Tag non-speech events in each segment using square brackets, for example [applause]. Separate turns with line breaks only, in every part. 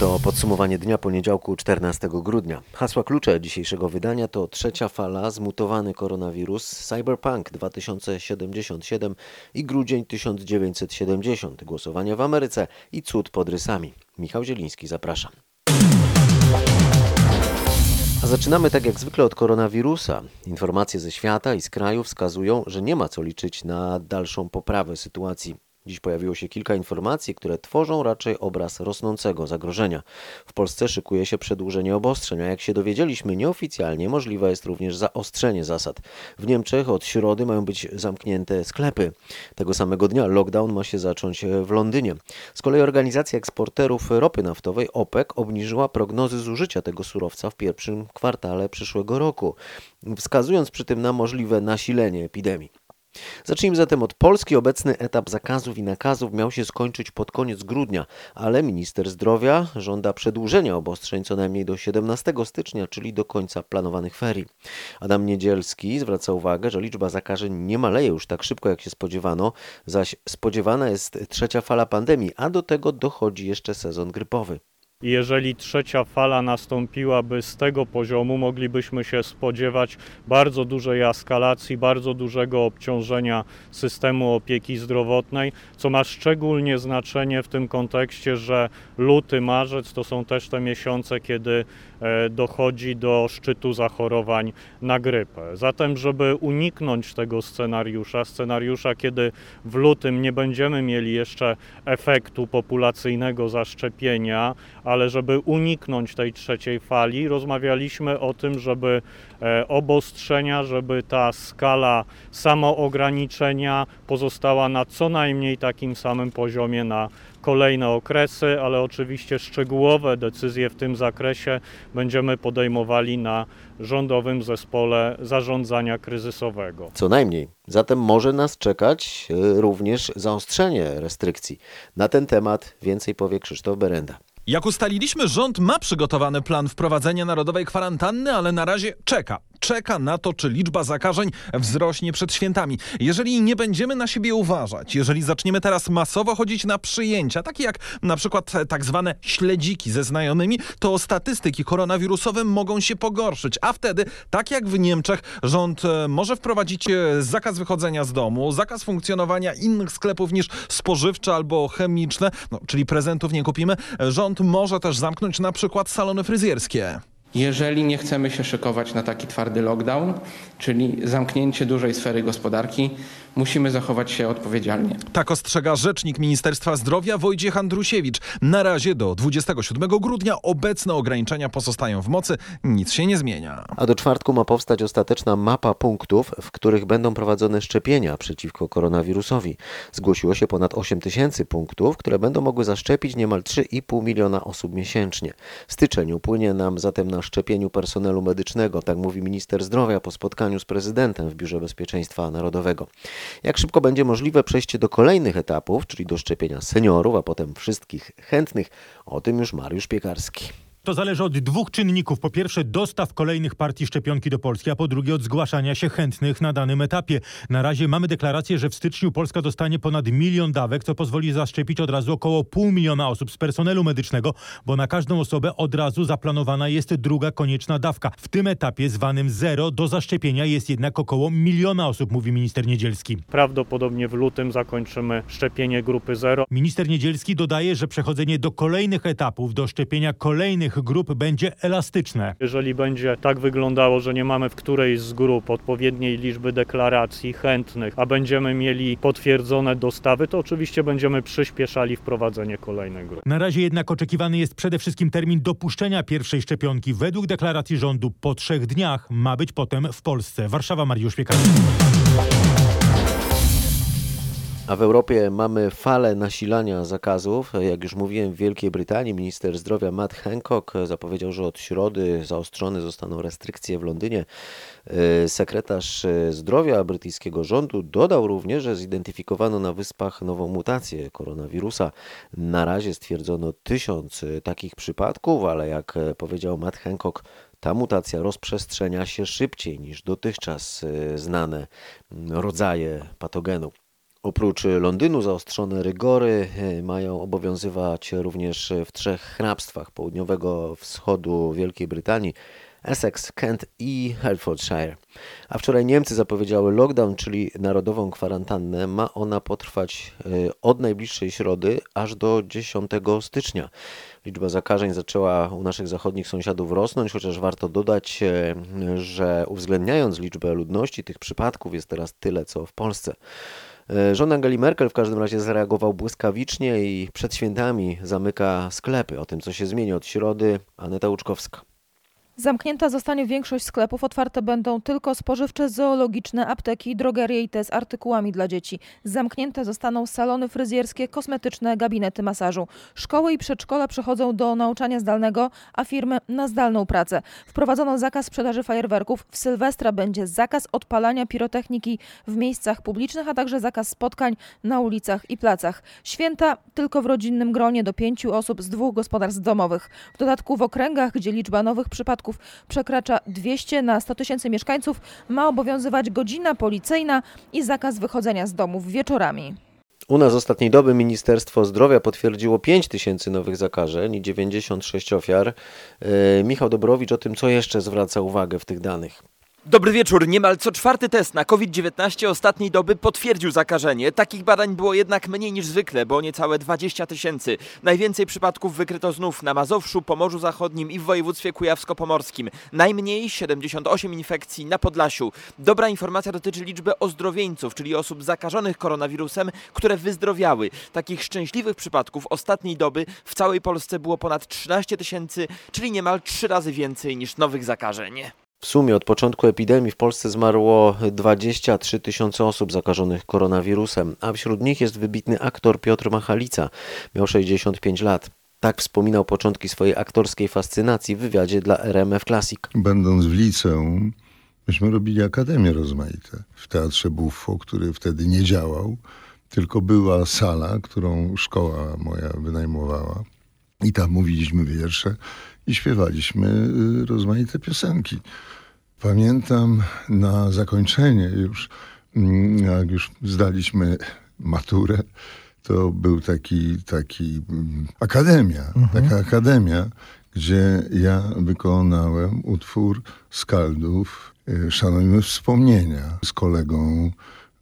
To podsumowanie dnia poniedziałku 14 grudnia. Hasła klucze dzisiejszego wydania to trzecia fala, zmutowany koronawirus, Cyberpunk 2077 i grudzień 1970, głosowania w Ameryce i cud pod rysami. Michał Zieliński, zapraszam. A zaczynamy tak jak zwykle od koronawirusa. Informacje ze świata i z kraju wskazują, że nie ma co liczyć na dalszą poprawę sytuacji. Dziś pojawiło się kilka informacji, które tworzą raczej obraz rosnącego zagrożenia. W Polsce szykuje się przedłużenie obostrzeń, a jak się dowiedzieliśmy nieoficjalnie, możliwe jest również zaostrzenie zasad. W Niemczech od środy mają być zamknięte sklepy. Tego samego dnia lockdown ma się zacząć w Londynie. Z kolei organizacja eksporterów ropy naftowej OPEC obniżyła prognozy zużycia tego surowca w pierwszym kwartale przyszłego roku, wskazując przy tym na możliwe nasilenie epidemii. Zacznijmy zatem od Polski. Obecny etap zakazów i nakazów miał się skończyć pod koniec grudnia, ale minister zdrowia żąda przedłużenia obostrzeń co najmniej do 17 stycznia, czyli do końca planowanych ferii. Adam Niedzielski zwraca uwagę, że liczba zakażeń nie maleje już tak szybko, jak się spodziewano, zaś spodziewana jest trzecia fala pandemii, a do tego dochodzi jeszcze sezon grypowy.
Jeżeli trzecia fala nastąpiłaby z tego poziomu, moglibyśmy się spodziewać bardzo dużej eskalacji, bardzo dużego obciążenia systemu opieki zdrowotnej, co ma szczególnie znaczenie w tym kontekście, że luty, marzec to są też te miesiące, kiedy e, dochodzi do szczytu zachorowań na grypę. Zatem, żeby uniknąć tego scenariusza, scenariusza, kiedy w lutym nie będziemy mieli jeszcze efektu populacyjnego zaszczepienia, ale żeby uniknąć tej trzeciej fali, rozmawialiśmy o tym, żeby e, obostrzenia, żeby ta skala samoograniczenia pozostała na co najmniej takim samym poziomie na kolejne okresy, ale oczywiście szczegółowe decyzje w tym zakresie będziemy podejmowali na rządowym zespole zarządzania kryzysowego.
Co najmniej. Zatem może nas czekać e, również zaostrzenie restrykcji. Na ten temat więcej powie Krzysztof Berenda.
Jak ustaliliśmy, rząd ma przygotowany plan wprowadzenia narodowej kwarantanny, ale na razie czeka czeka na to, czy liczba zakażeń wzrośnie przed świętami. Jeżeli nie będziemy na siebie uważać, jeżeli zaczniemy teraz masowo chodzić na przyjęcia, takie jak na przykład tak zwane śledziki ze znajomymi, to statystyki koronawirusowe mogą się pogorszyć, a wtedy, tak jak w Niemczech, rząd e, może wprowadzić e, zakaz wychodzenia z domu, zakaz funkcjonowania innych sklepów niż spożywcze albo chemiczne, no, czyli prezentów nie kupimy. Rząd może też zamknąć na przykład salony fryzjerskie.
Jeżeli nie chcemy się szykować na taki twardy lockdown, czyli zamknięcie dużej sfery gospodarki, musimy zachować się odpowiedzialnie.
Tak ostrzega rzecznik Ministerstwa Zdrowia Wojciech Andrusiewicz. Na razie do 27 grudnia obecne ograniczenia pozostają w mocy, nic się nie zmienia.
A do czwartku ma powstać ostateczna mapa punktów, w których będą prowadzone szczepienia przeciwko koronawirusowi. Zgłosiło się ponad 8 tysięcy punktów, które będą mogły zaszczepić niemal 3,5 miliona osób miesięcznie. Styczeń upłynie nam zatem na szczepieniu personelu medycznego, tak mówi minister zdrowia po spotkaniu z prezydentem w Biurze Bezpieczeństwa Narodowego. Jak szybko będzie możliwe przejście do kolejnych etapów, czyli do szczepienia seniorów, a potem wszystkich chętnych, o tym już Mariusz Piekarski.
To zależy od dwóch czynników. Po pierwsze dostaw kolejnych partii szczepionki do Polski, a po drugie od zgłaszania się chętnych na danym etapie. Na razie mamy deklarację, że w styczniu Polska dostanie ponad milion dawek, co pozwoli zaszczepić od razu około pół miliona osób z personelu medycznego, bo na każdą osobę od razu zaplanowana jest druga konieczna dawka. W tym etapie zwanym zero do zaszczepienia jest jednak około miliona osób, mówi minister Niedzielski.
Prawdopodobnie w lutym zakończymy szczepienie grupy zero.
Minister Niedzielski dodaje, że przechodzenie do kolejnych etapów, do szczepienia kolejnych grup będzie elastyczne.
Jeżeli będzie tak wyglądało, że nie mamy w którejś z grup odpowiedniej liczby deklaracji chętnych, a będziemy mieli potwierdzone dostawy, to oczywiście będziemy przyspieszali wprowadzenie kolejnych grup.
Na razie jednak oczekiwany jest przede wszystkim termin dopuszczenia pierwszej szczepionki. Według deklaracji rządu po trzech dniach ma być potem w Polsce. Warszawa, Mariusz Piekarski.
A w Europie mamy falę nasilania zakazów. Jak już mówiłem, w Wielkiej Brytanii minister zdrowia Matt Hancock zapowiedział, że od środy zaostrzone zostaną restrykcje w Londynie. Sekretarz zdrowia brytyjskiego rządu dodał również, że zidentyfikowano na wyspach nową mutację koronawirusa. Na razie stwierdzono tysiąc takich przypadków, ale jak powiedział Matt Hancock, ta mutacja rozprzestrzenia się szybciej niż dotychczas znane rodzaje patogenu. Oprócz Londynu zaostrzone rygory e, mają obowiązywać również w trzech hrabstwach południowego wschodu Wielkiej Brytanii Essex, Kent i Hertfordshire. A wczoraj Niemcy zapowiedziały lockdown, czyli narodową kwarantannę. Ma ona potrwać e, od najbliższej środy aż do 10 stycznia. Liczba zakażeń zaczęła u naszych zachodnich sąsiadów rosnąć, chociaż warto dodać, e, że uwzględniając liczbę ludności tych przypadków jest teraz tyle co w Polsce. E, Rząd Angeli Merkel w każdym razie zareagował błyskawicznie i przed świętami zamyka sklepy. O tym, co się zmieni od środy, Aneta Łuczkowska.
Zamknięta zostanie większość sklepów, otwarte będą tylko spożywcze, zoologiczne, apteki, drogerie i te z artykułami dla dzieci. Zamknięte zostaną salony fryzjerskie, kosmetyczne, gabinety masażu. Szkoły i przedszkola przechodzą do nauczania zdalnego, a firmy na zdalną pracę. Wprowadzono zakaz sprzedaży fajerwerków. W Sylwestra będzie zakaz odpalania pirotechniki w miejscach publicznych, a także zakaz spotkań na ulicach i placach. Święta tylko w rodzinnym gronie do pięciu osób z dwóch gospodarstw domowych. W dodatku w okręgach, gdzie liczba nowych przypadków przekracza 200 na 100 tysięcy mieszkańców, ma obowiązywać godzina policyjna i zakaz wychodzenia z domów wieczorami.
U nas ostatniej doby Ministerstwo Zdrowia potwierdziło 5 tysięcy nowych zakażeń i 96 ofiar. E, Michał Dobrowicz o tym, co jeszcze zwraca uwagę w tych danych.
Dobry wieczór. Niemal co czwarty test na COVID-19 ostatniej doby potwierdził zakażenie. Takich badań było jednak mniej niż zwykle, bo niecałe 20 tysięcy. Najwięcej przypadków wykryto znów na Mazowszu, Pomorzu Zachodnim i w województwie kujawsko-pomorskim. Najmniej 78 infekcji na Podlasiu. Dobra informacja dotyczy liczby ozdrowieńców, czyli osób zakażonych koronawirusem, które wyzdrowiały. Takich szczęśliwych przypadków ostatniej doby w całej Polsce było ponad 13 tysięcy, czyli niemal trzy razy więcej niż nowych zakażeń.
W sumie od początku epidemii w Polsce zmarło 23 tysiące osób zakażonych koronawirusem, a wśród nich jest wybitny aktor Piotr Machalica. Miał 65 lat. Tak wspominał początki swojej aktorskiej fascynacji w wywiadzie dla RMF Classic.
Będąc w liceum, myśmy robili akademie rozmaite w Teatrze Buffo, który wtedy nie działał, tylko była sala, którą szkoła moja wynajmowała. I tam mówiliśmy wiersze i śpiewaliśmy y, rozmaite piosenki. Pamiętam na zakończenie już, mm, jak już zdaliśmy maturę, to był taki, taki mm, akademia, taka akademia, gdzie ja wykonałem utwór Skaldów y, Szanujmy Wspomnienia z kolegą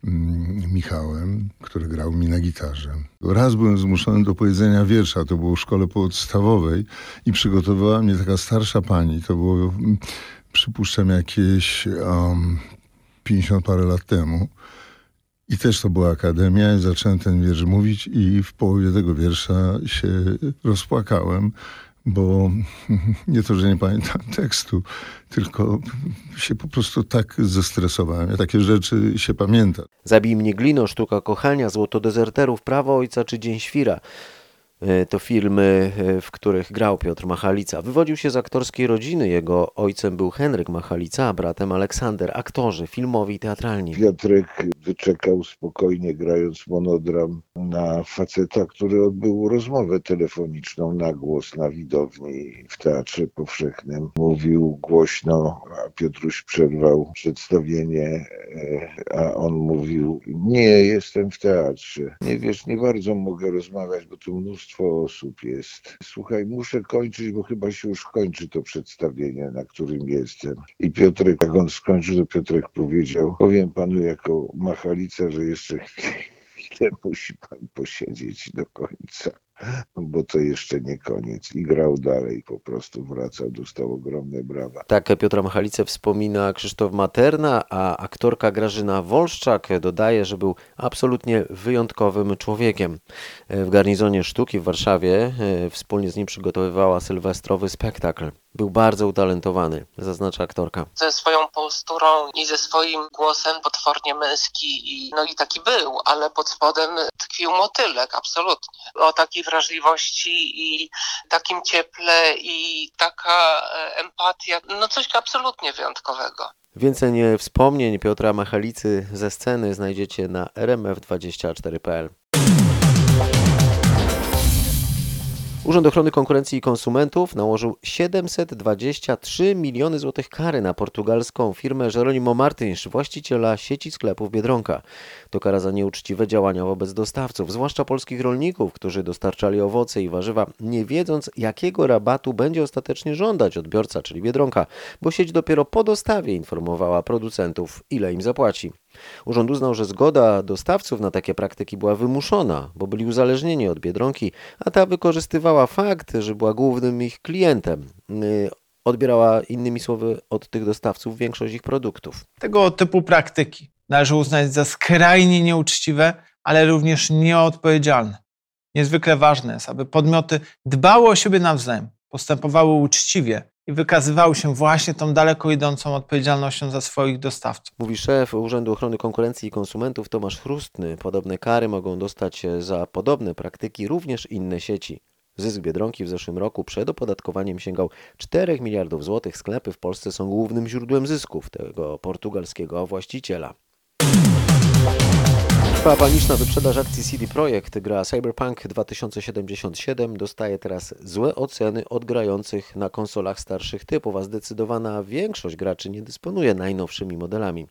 mm, Michałem, który grał mi na gitarze. Raz byłem zmuszony do powiedzenia wiersza, to było w szkole podstawowej i przygotowała mnie taka starsza pani, to było przypuszczam jakieś um, 50 parę lat temu. I też to była akademia zacząłem ten wiersz mówić i w połowie tego wiersza się rozpłakałem, bo [laughs] nie to, że nie pamiętam tekstu, tylko się po prostu tak zestresowałem. Ja takie rzeczy się pamięta.
Zabij mnie glino, sztuka kochania, złoto dezerterów, prawo ojca czy dzień świra. E, To filmy, e, w których grał Piotr Machalica. Wywodził się z aktorskiej rodziny. Jego ojcem był Henryk Machalica, a bratem Aleksander. Aktorzy filmowi i teatralni.
Piotrek wyczekał spokojnie, grając monodram na faceta, który odbył rozmowę telefoniczną na głos na widowni w Teatrze Powszechnym. Mówił głośno, a Piotruś przerwał przedstawienie, e, a on mówił, nie, jestem w teatrze. Nie wiesz, nie bardzo mogę rozmawiać, bo tu mnóstwo osób jest. Słuchaj, muszę kończyć, bo chyba się już kończy to przedstawienie, na którym jestem. I Piotrek, jak on skończył, to Piotrek powiedział, powiem panu jako machalica, że jeszcze chwilę musi pan posiedzieć do końca, bo to jeszcze nie koniec. I grał dalej, po prostu wracał, dostał ogromne brawa.
Tak Piotra Machalicę wspomina Krzysztof Materna, a aktorka Grażyna Wolszczak dodaje, że był absolutnie wyjątkowym człowiekiem. W garnizonie sztuki w Warszawie e, wspólnie z nim przygotowywała sylwestrowy spektakl. Był bardzo utalentowany, zaznacza aktorka.
ze swoją posturą i ze swoim głosem potwornie męski i no i taki był, ale pod spodem tkwił motylek, absolutnie. O takiej wrażliwości i takim cieple i taka e, empatia, no coś absolutnie wyjątkowego.
Więcej e, wspomnień Piotra Machalicy ze sceny znajdziecie na rmf24.pl. Urząd Ochrony Konkurencji i Konsumentów nałożył 723 miliony złotych kary na portugalską firmę Jeronimo Martins, właściciela sieci sklepów Biedronka. To kara za nieuczciwe działania wobec dostawców, zwłaszcza polskich rolników, którzy dostarczali owoce i warzywa, nie wiedząc jakiego rabatu będzie ostatecznie żądać odbiorca, czyli Biedronka, bo sieć dopiero po dostawie informowała producentów, ile im zapłaci. Urząd uznał, że zgoda dostawców na takie praktyki była wymuszona, bo byli uzależnieni od Biedronki, a ta wykorzystywała fakt, że była głównym ich klientem. Yy, Odbierała innymi słowy od tych dostawców większość ich produktów.
Tego typu praktyki należy uznać za skrajnie nieuczciwe, ale również nieodpowiedzialne. Niezwykle ważne jest, aby podmioty dbały o siebie nawzajem, postępowały uczciwie i wykazywały się właśnie tą daleko idącą odpowiedzialnością za swoich dostawców.
Mówi szef Urzędu Ochrony Konkurencji i Konsumentów Tomasz Chrustny. Podobne kary mogą dostać za podobne praktyki również inne sieci. Zysk Biedronki w zeszłym roku przed opodatkowaniem sięgał 4 miliardów złotych. Sklepy w Polsce są głównym źródłem zysków tego portugalskiego właściciela. Trwa paniczna wyprzedaż akcji CD Projekt. Gra Cyberpunk 2077 dostaje teraz złe oceny od grających na konsolach starszych typów, a zdecydowana większość graczy nie dysponuje najnowszymi modelami.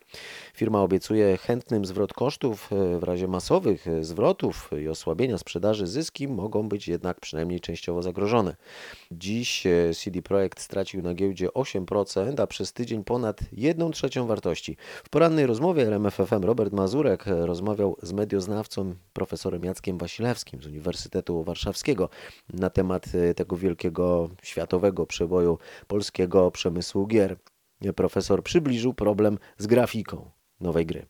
Firma obiecuje chętnym zwrot kosztów w razie masowych zwrotów i osłabienia sprzedaży. Zyski mogą być jednak przynajmniej częściowo zagrożone. Dziś CD Projekt stracił na giełdzie 8%, a przez tydzień ponad 1 trzecią wartości. W porannej rozmowie RMFFM Robert Mazurek rozmawiał z medioznawcą profesorem Jackiem Wasilewskim z Uniwersytetu Warszawskiego na temat tego wielkiego światowego przeboju polskiego przemysłu gier. Profesor przybliżył problem z grafiką nowej gry.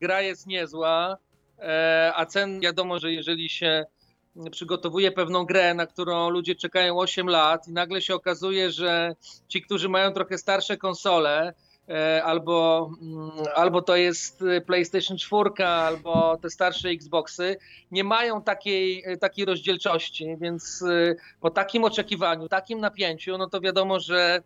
Gra jest niezła, a cen wiadomo, że jeżeli się przygotowuje pewną grę, na którą ludzie czekają 8 lat i nagle się okazuje, że ci, którzy mają trochę starsze konsole, albo, albo to jest PlayStation 4, albo te starsze Xboxy, nie mają takiej, takiej rozdzielczości, więc po takim oczekiwaniu, takim napięciu, no to wiadomo, że,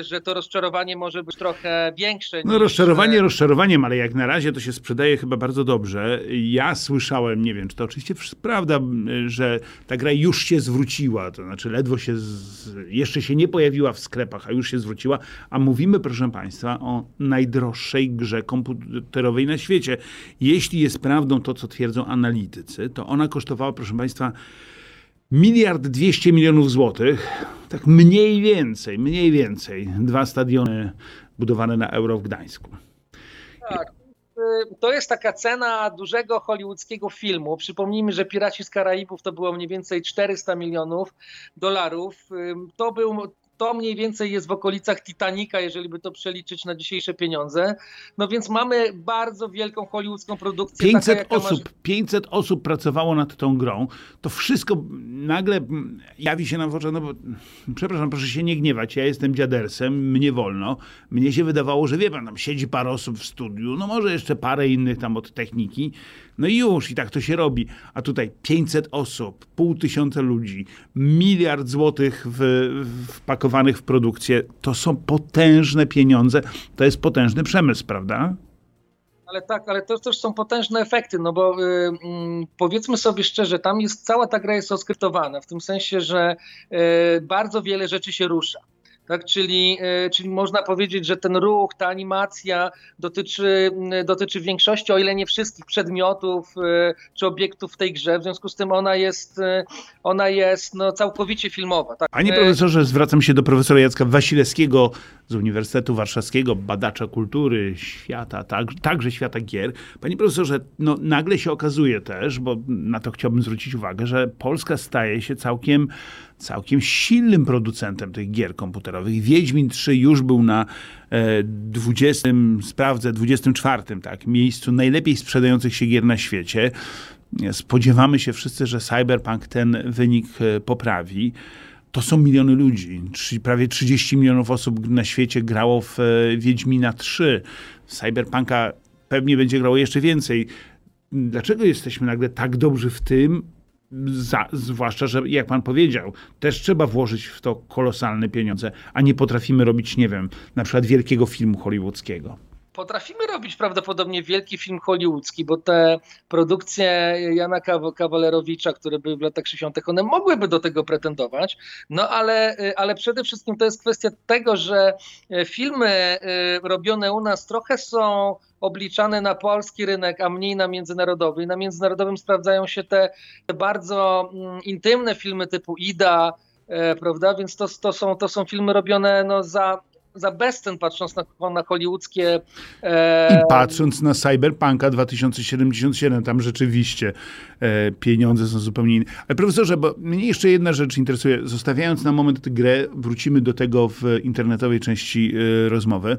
że to rozczarowanie może być trochę większe.
No
niż,
rozczarowanie rozczarowaniem, ale jak na razie to się sprzedaje chyba bardzo dobrze. Ja słyszałem, nie wiem, czy to oczywiście prawda, że ta gra już się zwróciła, to znaczy ledwo się, z... jeszcze się nie pojawiła w sklepach, a już się zwróciła, a mówimy, proszę Państwa, o najdroższej grze komputerowej na świecie. Jeśli jest prawdą to, co twierdzą analitycy, to ona kosztowała, proszę Państwa, miliard dwieście milionów złotych. Tak mniej więcej, mniej więcej. Dwa stadiony budowane na euro w Gdańsku.
Tak. To jest taka cena dużego hollywoodzkiego filmu. Przypomnijmy, że Piraci z Karaibów to było mniej więcej 400 milionów dolarów. To był to mniej więcej jest w okolicach Titanica, jeżeli by to przeliczyć na dzisiejsze pieniądze. No więc mamy bardzo wielką hollywoodzką produkcję.
500
taka,
osób, masz... 500 osób pracowało nad tą grą. To wszystko nagle jawi się nam w oczach, no bo przepraszam, proszę się nie gniewać, ja jestem dziadersem, mnie wolno. Mnie się wydawało, że wie pan, tam siedzi parę osób w studiu, no może jeszcze parę innych tam od techniki, no i już, i tak to się robi. A tutaj 500 osób, pół tysiąca ludzi, miliard złotych w, w produkcję, to są potężne pieniądze, to jest potężny przemysł, prawda?
Ale tak, ale to też są potężne efekty, no bo y, y, powiedzmy sobie szczerze, tam jest cała ta gra jest oskryptowana, w tym sensie, że y, bardzo wiele rzeczy się rusza. Tak, czyli, czyli można powiedzieć, że ten ruch, ta animacja dotyczy, dotyczy większości, o ile nie wszystkich przedmiotów czy obiektów w tej grze. W związku z tym ona jest, ona jest no, całkowicie filmowa. Tak?
Panie profesorze, zwracam się do profesora Jacka Wasilewskiego z Uniwersytetu Warszawskiego, badacza kultury, świata, tak, także świata gier. Panie profesorze, no, nagle się okazuje też, bo na to chciałbym zwrócić uwagę, że Polska staje się całkiem całkiem silnym producentem tych gier komputerowych. Wiedźmin 3 już był na 20, sprawdzę, 24 tak, miejscu najlepiej sprzedających się gier na świecie. Spodziewamy się wszyscy, że Cyberpunk ten wynik poprawi. To są miliony ludzi. Prawie 30 milionów osób na świecie grało w Wiedźmina 3. Cyberpunka pewnie będzie grało jeszcze więcej. Dlaczego jesteśmy nagle tak dobrzy w tym, za, zwłaszcza, że jak pan powiedział, też trzeba włożyć w to kolosalne pieniądze, a nie potrafimy robić, nie wiem, na przykład wielkiego filmu hollywoodzkiego.
Potrafimy robić prawdopodobnie wielki film hollywoodzki, bo te produkcje Jana Kaw- Kawalerowicza, które były w latach 60., one mogłyby do tego pretendować, no ale, ale przede wszystkim to jest kwestia tego, że filmy y, robione u nas trochę są obliczane na polski rynek, a mniej na międzynarodowy. I na międzynarodowym sprawdzają się te, te bardzo mm, intymne filmy typu Ida, e, prawda? Więc to, to, są, to są filmy robione no, za, za bezcen, patrząc na, na hollywoodzkie. E,
I patrząc na Cyberpunka 2077, tam rzeczywiście e, pieniądze są zupełnie inne. Ale profesorze, bo mnie jeszcze jedna rzecz interesuje. Zostawiając na moment grę, wrócimy do tego w internetowej części e, rozmowy.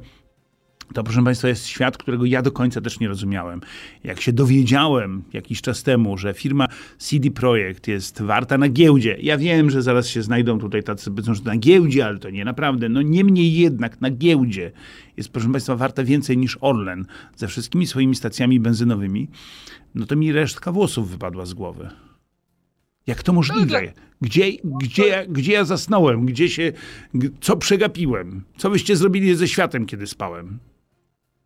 To, proszę Państwa, jest świat, którego ja do końca też nie rozumiałem. Jak się dowiedziałem jakiś czas temu, że firma CD Projekt jest warta na giełdzie, ja wiem, że zaraz się znajdą tutaj tacy, powiedzą, że na giełdzie, ale to nie naprawdę. No niemniej jednak na giełdzie jest, proszę Państwa, warta więcej niż Orlen ze wszystkimi swoimi stacjami benzynowymi, no to mi resztka włosów wypadła z głowy. Jak to możliwe? Gdzie, gdzie, ja, gdzie ja zasnąłem? Gdzie się, co przegapiłem? Co byście zrobili ze światem, kiedy spałem?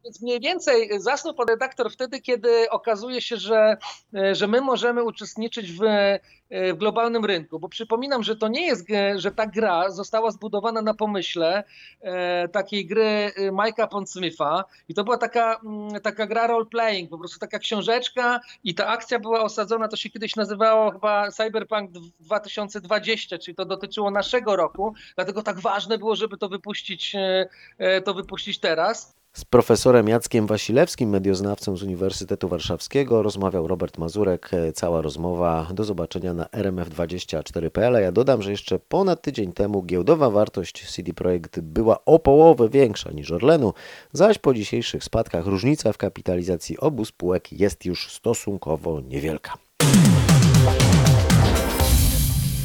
Więc mniej więcej zasnął pan redaktor wtedy, kiedy okazuje się, że, że my możemy uczestniczyć w, w globalnym rynku. Bo przypominam, że to nie jest, że ta gra została zbudowana na pomyśle e, takiej gry Mike'a Pondsmitha i to była taka, taka gra role-playing, po prostu taka książeczka i ta akcja była osadzona, to się kiedyś nazywało chyba Cyberpunk 2020, czyli to dotyczyło naszego roku, dlatego tak ważne było, żeby to wypuścić, e, to wypuścić teraz.
Z profesorem Jackiem Wasilewskim, medioznawcą z Uniwersytetu Warszawskiego, rozmawiał Robert Mazurek. Cała rozmowa do zobaczenia na rmf24.pl. Ja dodam, że jeszcze ponad tydzień temu giełdowa wartość CD Projekt była o połowę większa niż Orlenu, zaś po dzisiejszych spadkach różnica w kapitalizacji obu spółek jest już stosunkowo niewielka.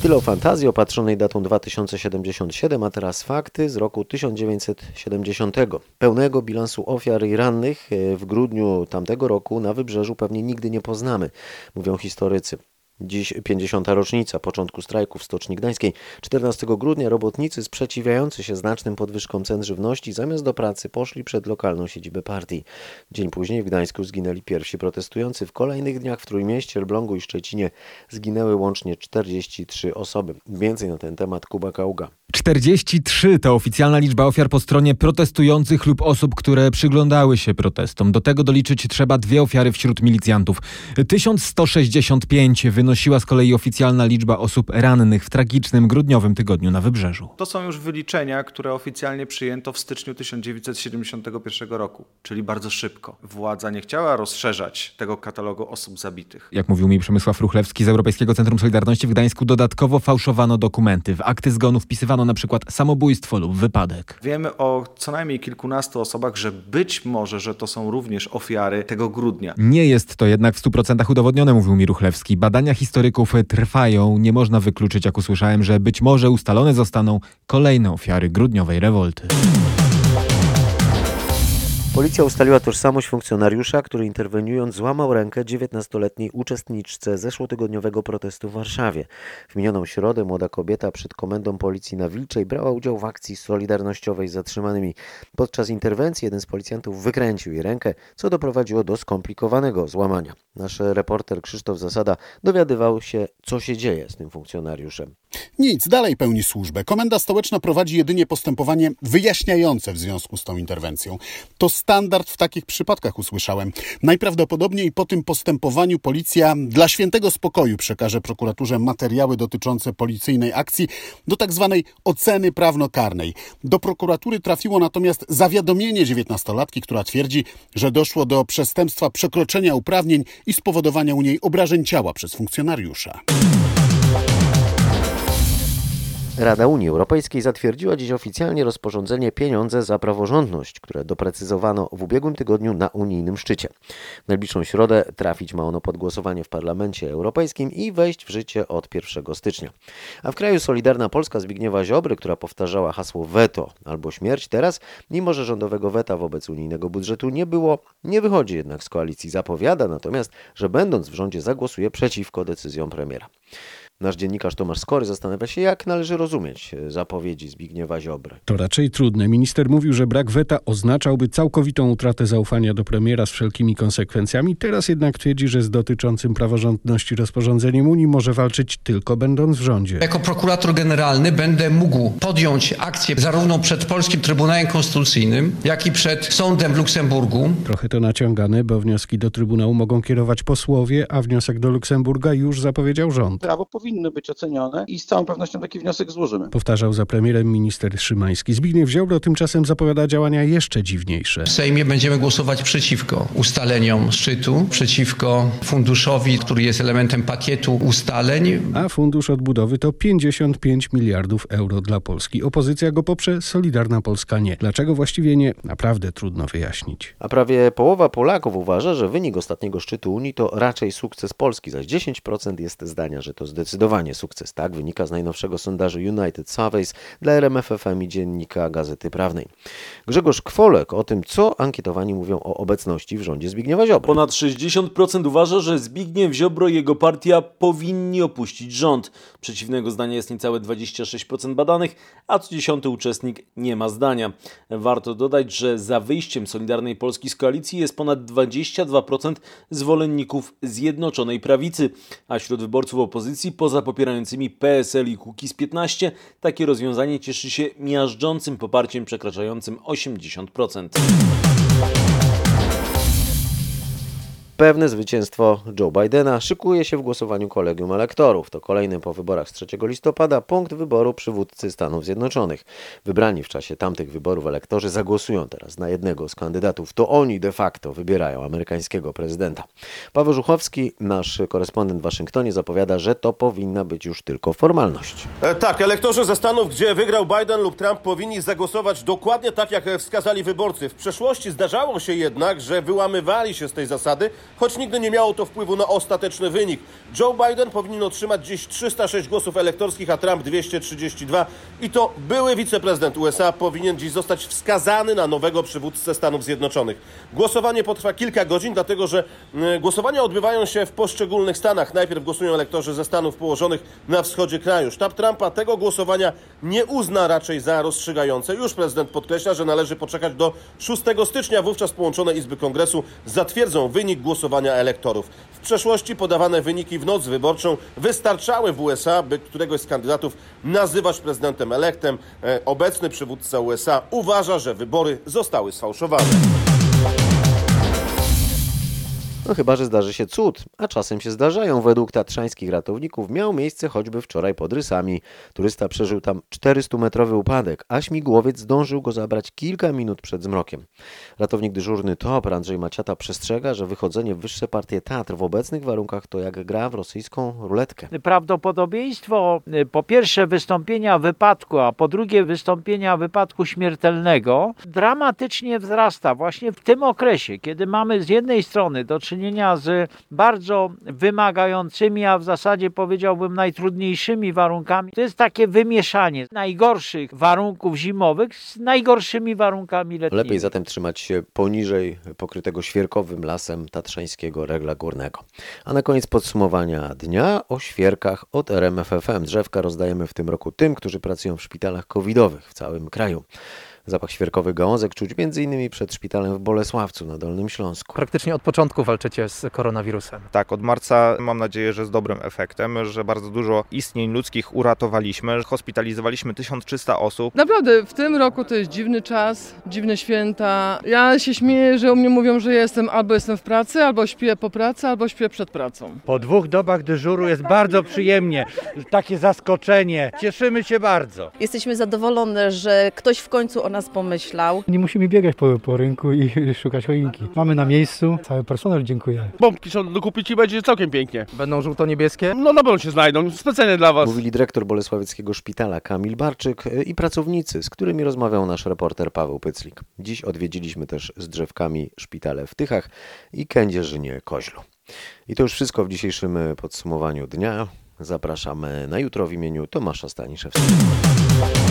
Tyle o fantazji opatrzonej datą 2077, a teraz fakty z roku 1970. Pełnego bilansu ofiar i rannych w grudniu tamtego roku na wybrzeżu pewnie nigdy nie poznamy, mówią historycy. Dziś 50. rocznica początku strajku w Stoczni Gdańskiej. 14 grudnia robotnicy sprzeciwiający się znacznym podwyżkom cen żywności zamiast do pracy poszli przed lokalną siedzibę partii. Dzień później w Gdańsku zginęli pierwsi protestujący. W kolejnych dniach w Trójmieście, Elblągu i Szczecinie zginęły łącznie 43 osoby. Więcej na ten temat Kuba Kauga.
43 to oficjalna liczba ofiar po stronie protestujących lub osób, które przyglądały się protestom. Do tego doliczyć trzeba dwie ofiary wśród milicjantów. 1165 wynosiła z kolei oficjalna liczba osób rannych w tragicznym grudniowym tygodniu na wybrzeżu.
To są już wyliczenia, które oficjalnie przyjęto w styczniu 1971 roku, czyli bardzo szybko. Władza nie chciała rozszerzać tego katalogu osób zabitych.
Jak mówił mi Przemysław Ruchlewski z Europejskiego Centrum Solidarności w Gdańsku, dodatkowo fałszowano dokumenty. W akty zgonów wpisywano na przykład samobójstwo lub wypadek.
Wiemy o co najmniej kilkunastu osobach, że być może, że to są również ofiary tego grudnia.
Nie jest to jednak w 100% udowodnione, mówił mi Ruchlewski. Badania historyków trwają. Nie można wykluczyć, jak usłyszałem, że być może ustalone zostaną kolejne ofiary grudniowej rewolty.
Policja ustaliła tożsamość funkcjonariusza, który interweniując złamał rękę 19-letniej uczestniczce zeszłotygodniowego protestu w Warszawie. W minioną środę młoda kobieta przed komendą policji na Wilczej brała udział w akcji solidarnościowej z zatrzymanymi. Podczas interwencji jeden z policjantów wykręcił jej rękę, co doprowadziło do skomplikowanego złamania. Nasz reporter Krzysztof Zasada dowiadywał się, co się dzieje z tym funkcjonariuszem.
Nic, dalej pełni służbę. Komenda stołeczna prowadzi jedynie postępowanie wyjaśniające w związku z tą interwencją. To standard w takich przypadkach usłyszałem. Najprawdopodobniej po tym postępowaniu policja dla świętego spokoju przekaże prokuraturze materiały dotyczące policyjnej akcji do tak zwanej oceny prawnokarnej. Do prokuratury trafiło natomiast zawiadomienie dziewiętnastolatki, która twierdzi, że doszło do przestępstwa przekroczenia uprawnień i spowodowania u niej obrażeń ciała przez funkcjonariusza.
Rada Unii Europejskiej zatwierdziła dziś oficjalnie rozporządzenie Pieniądze za praworządność, które doprecyzowano w ubiegłym tygodniu na unijnym szczycie. W najbliższą środę trafić ma ono pod głosowanie w Parlamencie Europejskim i wejść w życie od 1 stycznia. A w kraju Solidarna Polska Zbigniewa Ziobry, która powtarzała hasło weto albo śmierć teraz, mimo że rządowego weta wobec unijnego budżetu nie było, nie wychodzi jednak z koalicji. Zapowiada natomiast, że będąc w rządzie zagłosuje przeciwko decyzjom premiera. Nasz dziennikarz Tomasz Skory zastanawia się, jak należy rozumieć zapowiedzi Zbigniewa Ziobry.
To raczej trudne. Minister mówił, że brak weta oznaczałby całkowitą utratę zaufania do premiera z wszelkimi konsekwencjami. Teraz jednak twierdzi, że z dotyczącym praworządności rozporządzeniem Unii może walczyć tylko będąc w rządzie.
Jako prokurator generalny będę mógł podjąć akcję zarówno przed Polskim Trybunałem Konstytucyjnym, jak i przed sądem w Luksemburgu.
Trochę to naciągane, bo wnioski do Trybunału mogą kierować posłowie, a wniosek do Luksemburga już zapowiedział rząd.
Prawo powinno być ocenione i z całą pewnością taki wniosek złożymy.
Powtarzał za premierem minister Szymański. Zbigniew Ziobro tymczasem zapowiada działania jeszcze dziwniejsze.
W Sejmie będziemy głosować przeciwko ustaleniom szczytu, przeciwko funduszowi, który jest elementem pakietu ustaleń.
A fundusz odbudowy to 55 miliardów euro dla Polski. Opozycja go poprze, Solidarna Polska nie. Dlaczego właściwie nie? Naprawdę trudno wyjaśnić.
A prawie połowa Polaków uważa, że wynik ostatniego szczytu Unii to raczej sukces Polski, zaś 10% jest zdania, że to zdecydowanie sukces. Tak wynika z najnowszego sondażu United Surveys dla RMFFM i dziennika Gazety Prawnej. Grzegorz Kwolek o tym, co ankietowani mówią o obecności w rządzie Zbigniewa Ziobry.
Ponad 60% uważa, że Zbigniew Ziobro i jego partia powinni opuścić rząd. Przeciwnego zdania jest niecałe 26% badanych, a co dziesiąty uczestnik nie ma zdania. Warto dodać, że za wyjściem Solidarnej Polski z koalicji jest ponad 22% zwolenników Zjednoczonej Prawicy, a wśród wyborców opozycji poza popierającymi PSL i Kukiz 15 takie rozwiązanie cieszy się miażdżącym poparciem przekraczającym 80%.
Pewne zwycięstwo Joe Bidena szykuje się w głosowaniu kolegium elektorów. To kolejny po wyborach z 3 listopada punkt wyboru przywódcy Stanów Zjednoczonych. Wybrani w czasie tamtych wyborów elektorzy zagłosują teraz na jednego z kandydatów. To oni de facto wybierają amerykańskiego prezydenta. Paweł Żuchowski, nasz korespondent w Waszyngtonie, zapowiada, że to powinna być już tylko formalność.
E, tak, elektorzy ze Stanów, gdzie wygrał Biden lub Trump, powinni zagłosować dokładnie tak, jak wskazali wyborcy. W przeszłości zdarzało się jednak, że wyłamywali się z tej zasady, choć nigdy nie miało to wpływu na ostateczny wynik. Joe Biden powinien otrzymać dziś 306 głosów elektorskich, a Trump 232 i to były wiceprezydent USA powinien dziś zostać wskazany na nowego przywódcę Stanów Zjednoczonych. Głosowanie potrwa kilka godzin, dlatego że y, głosowania odbywają się w poszczególnych stanach. Najpierw głosują elektorzy ze stanów położonych na wschodzie kraju. Sztab Trumpa tego głosowania nie uzna raczej za rozstrzygające. Już prezydent podkreśla, że należy poczekać do 6 stycznia. Wówczas połączone Izby Kongresu zatwierdzą wynik głosowania elektorów. W przeszłości podawane wyniki w noc wyborczą wystarczały w USA, by któregoś z kandydatów nazywać prezydentem elektem. E, Obecny przywódca USA uważa, że wybory zostały sfałszowane.
No chyba, że zdarzy się cud, a czasem się zdarzają. Według tatrzańskich ratowników miał miejsce choćby wczoraj pod Rysami. Turysta przeżył tam 400-metrowy upadek, a śmigłowiec zdążył go zabrać kilka minut przed zmrokiem. Ratownik dyżurny TOP Andrzej Maciata przestrzega, że wychodzenie w wyższe partie Tatr w obecnych warunkach to jak gra w rosyjską ruletkę.
Prawdopodobieństwo y, po pierwsze wystąpienia wypadku, a po drugie wystąpienia wypadku śmiertelnego dramatycznie wzrasta właśnie w tym okresie, kiedy mamy z jednej strony do czynienia z bardzo wymagającymi, a w zasadzie powiedziałbym najtrudniejszymi warunkami. To jest takie wymieszanie najgorszych warunków zimowych z najgorszymi warunkami letnimi.
Lepiej zatem trzymać się poniżej pokrytego świerkowym lasem tatrzańskiego regla górnego. A na koniec podsumowania dnia o świerkach od RMFFM. Drzewka rozdajemy w tym roku tym, którzy pracują w szpitalach covidowych w całym kraju. Zapach świerkowych gałązek czuć m.in. przed szpitalem w Bolesławcu na Dolnym Śląsku.
Praktycznie od początku walczycie z koronawirusem.
Tak, od marca mam nadzieję, że z dobrym efektem, że bardzo dużo istnień ludzkich uratowaliśmy. Hospitalizowaliśmy 1300 osób.
Naprawdę w tym roku to jest dziwny czas, dziwne święta. Ja się śmieję, że u mnie mówią, że jestem albo jestem w pracy, albo śpię po pracy, albo śpię przed pracą.
Po dwóch dobach dyżuru jest bardzo przyjemnie, takie zaskoczenie. Cieszymy się bardzo.
Jesteśmy zadowolone, że ktoś w końcu o nas pomyślał.
Nie musimy biegać po, po rynku i [laughs] szukać choinki. Mamy na miejscu, cały personel dziękuję.
Bombki są do kupić i będzie całkiem pięknie.
Będą żółto-niebieskie?
No na pewno się znajdą, specjalnie dla Was.
Mówili dyrektor Bolesławieckiego Szpitala Kamil Barczyk i pracownicy, z którymi rozmawiał nasz reporter Paweł Pyclik. Dziś odwiedziliśmy też z drzewkami szpitale w Tychach i Kędzierzynie Koźlu. I to już wszystko w dzisiejszym podsumowaniu dnia. Zapraszamy na jutro w imieniu Tomasza Staniszewskiego.